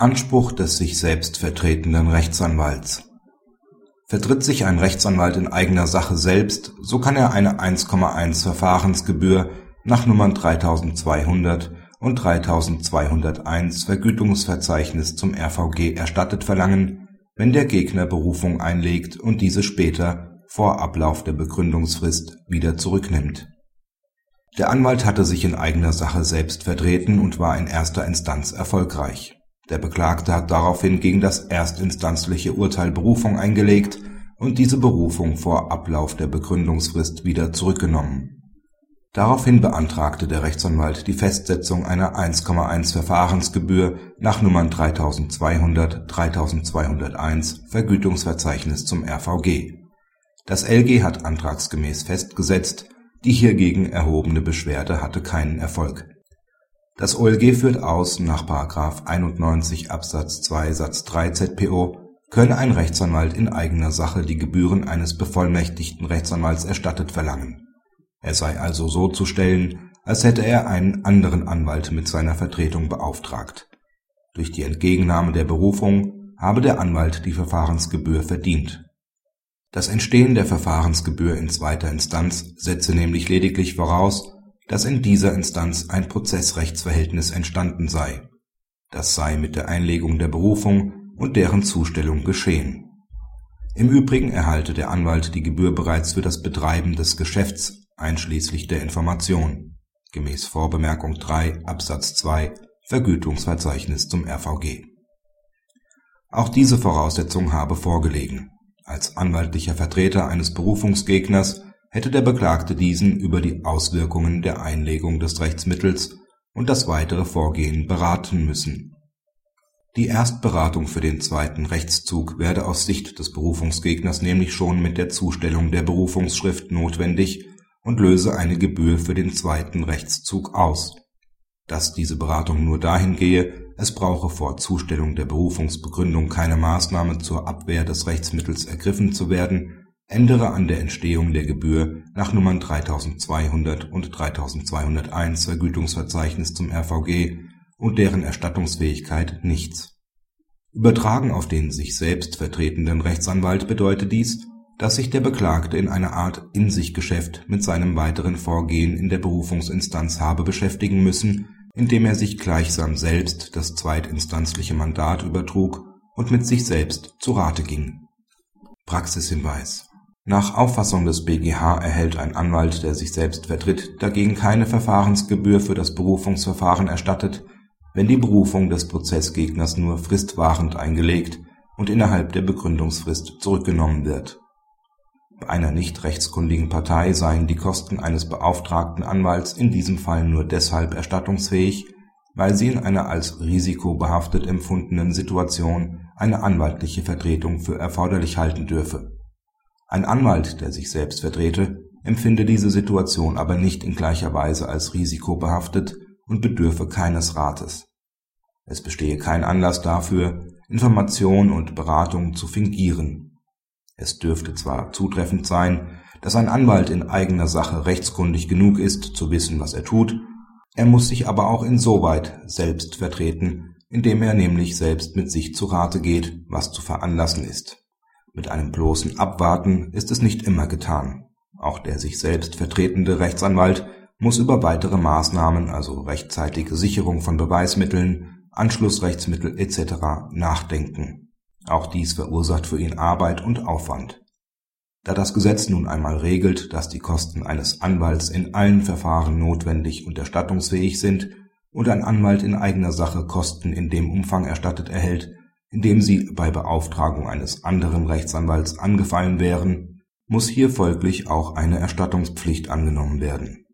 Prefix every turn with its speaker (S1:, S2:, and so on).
S1: Anspruch des sich selbst vertretenden Rechtsanwalts Vertritt sich ein Rechtsanwalt in eigener Sache selbst, so kann er eine 1,1 Verfahrensgebühr nach Nummern 3200 und 3201 Vergütungsverzeichnis zum RVG erstattet verlangen, wenn der Gegner Berufung einlegt und diese später, vor Ablauf der Begründungsfrist, wieder zurücknimmt. Der Anwalt hatte sich in eigener Sache selbst vertreten und war in erster Instanz erfolgreich der Beklagte hat daraufhin gegen das erstinstanzliche Urteil Berufung eingelegt und diese Berufung vor Ablauf der Begründungsfrist wieder zurückgenommen. Daraufhin beantragte der Rechtsanwalt die Festsetzung einer 1,1 Verfahrensgebühr nach Nummern 3200, 3201 Vergütungsverzeichnis zum RVG. Das LG hat antragsgemäß festgesetzt, die hiergegen erhobene Beschwerde hatte keinen Erfolg das OLG führt aus, nach § 91 Absatz 2 Satz 3 ZPO könne ein Rechtsanwalt in eigener Sache die Gebühren eines bevollmächtigten Rechtsanwalts erstattet verlangen. Er sei also so zu stellen, als hätte er einen anderen Anwalt mit seiner Vertretung beauftragt. Durch die Entgegennahme der Berufung habe der Anwalt die Verfahrensgebühr verdient. Das Entstehen der Verfahrensgebühr in zweiter Instanz setze nämlich lediglich voraus dass in dieser Instanz ein Prozessrechtsverhältnis entstanden sei. Das sei mit der Einlegung der Berufung und deren Zustellung geschehen. Im Übrigen erhalte der Anwalt die Gebühr bereits für das Betreiben des Geschäfts einschließlich der Information gemäß Vorbemerkung 3 Absatz 2 Vergütungsverzeichnis zum RVG. Auch diese Voraussetzung habe vorgelegen. Als anwaltlicher Vertreter eines Berufungsgegners hätte der Beklagte diesen über die Auswirkungen der Einlegung des Rechtsmittels und das weitere Vorgehen beraten müssen. Die Erstberatung für den zweiten Rechtszug werde aus Sicht des Berufungsgegners nämlich schon mit der Zustellung der Berufungsschrift notwendig und löse eine Gebühr für den zweiten Rechtszug aus. Dass diese Beratung nur dahin gehe, es brauche vor Zustellung der Berufungsbegründung keine Maßnahme zur Abwehr des Rechtsmittels ergriffen zu werden ändere an der Entstehung der Gebühr nach Nummern 3200 und 3201 Vergütungsverzeichnis zum RVG und deren Erstattungsfähigkeit nichts. Übertragen auf den sich selbst vertretenden Rechtsanwalt bedeutet dies, dass sich der Beklagte in einer Art In-sich-Geschäft mit seinem weiteren Vorgehen in der Berufungsinstanz habe beschäftigen müssen, indem er sich gleichsam selbst das zweitinstanzliche Mandat übertrug und mit sich selbst zu Rate ging. Praxishinweis nach Auffassung des BGH erhält ein Anwalt, der sich selbst vertritt, dagegen keine Verfahrensgebühr für das Berufungsverfahren erstattet, wenn die Berufung des Prozessgegners nur fristwahrend eingelegt und innerhalb der Begründungsfrist zurückgenommen wird. Bei einer nicht rechtskundigen Partei seien die Kosten eines beauftragten Anwalts in diesem Fall nur deshalb erstattungsfähig, weil sie in einer als risikobehaftet empfundenen Situation eine anwaltliche Vertretung für erforderlich halten dürfe ein Anwalt, der sich selbst vertrete, empfinde diese Situation aber nicht in gleicher Weise als risikobehaftet und bedürfe keines Rates. Es bestehe kein Anlass dafür, Information und Beratung zu fingieren. Es dürfte zwar zutreffend sein, dass ein Anwalt in eigener Sache rechtskundig genug ist, zu wissen, was er tut, er muss sich aber auch insoweit selbst vertreten, indem er nämlich selbst mit sich zu Rate geht, was zu veranlassen ist mit einem bloßen Abwarten ist es nicht immer getan. Auch der sich selbst vertretende Rechtsanwalt muss über weitere Maßnahmen, also rechtzeitige Sicherung von Beweismitteln, Anschlussrechtsmittel etc. nachdenken. Auch dies verursacht für ihn Arbeit und Aufwand. Da das Gesetz nun einmal regelt, dass die Kosten eines Anwalts in allen Verfahren notwendig und erstattungsfähig sind und ein Anwalt in eigener Sache Kosten in dem Umfang erstattet erhält, indem sie bei Beauftragung eines anderen Rechtsanwalts angefallen wären, muss hier folglich auch eine Erstattungspflicht angenommen werden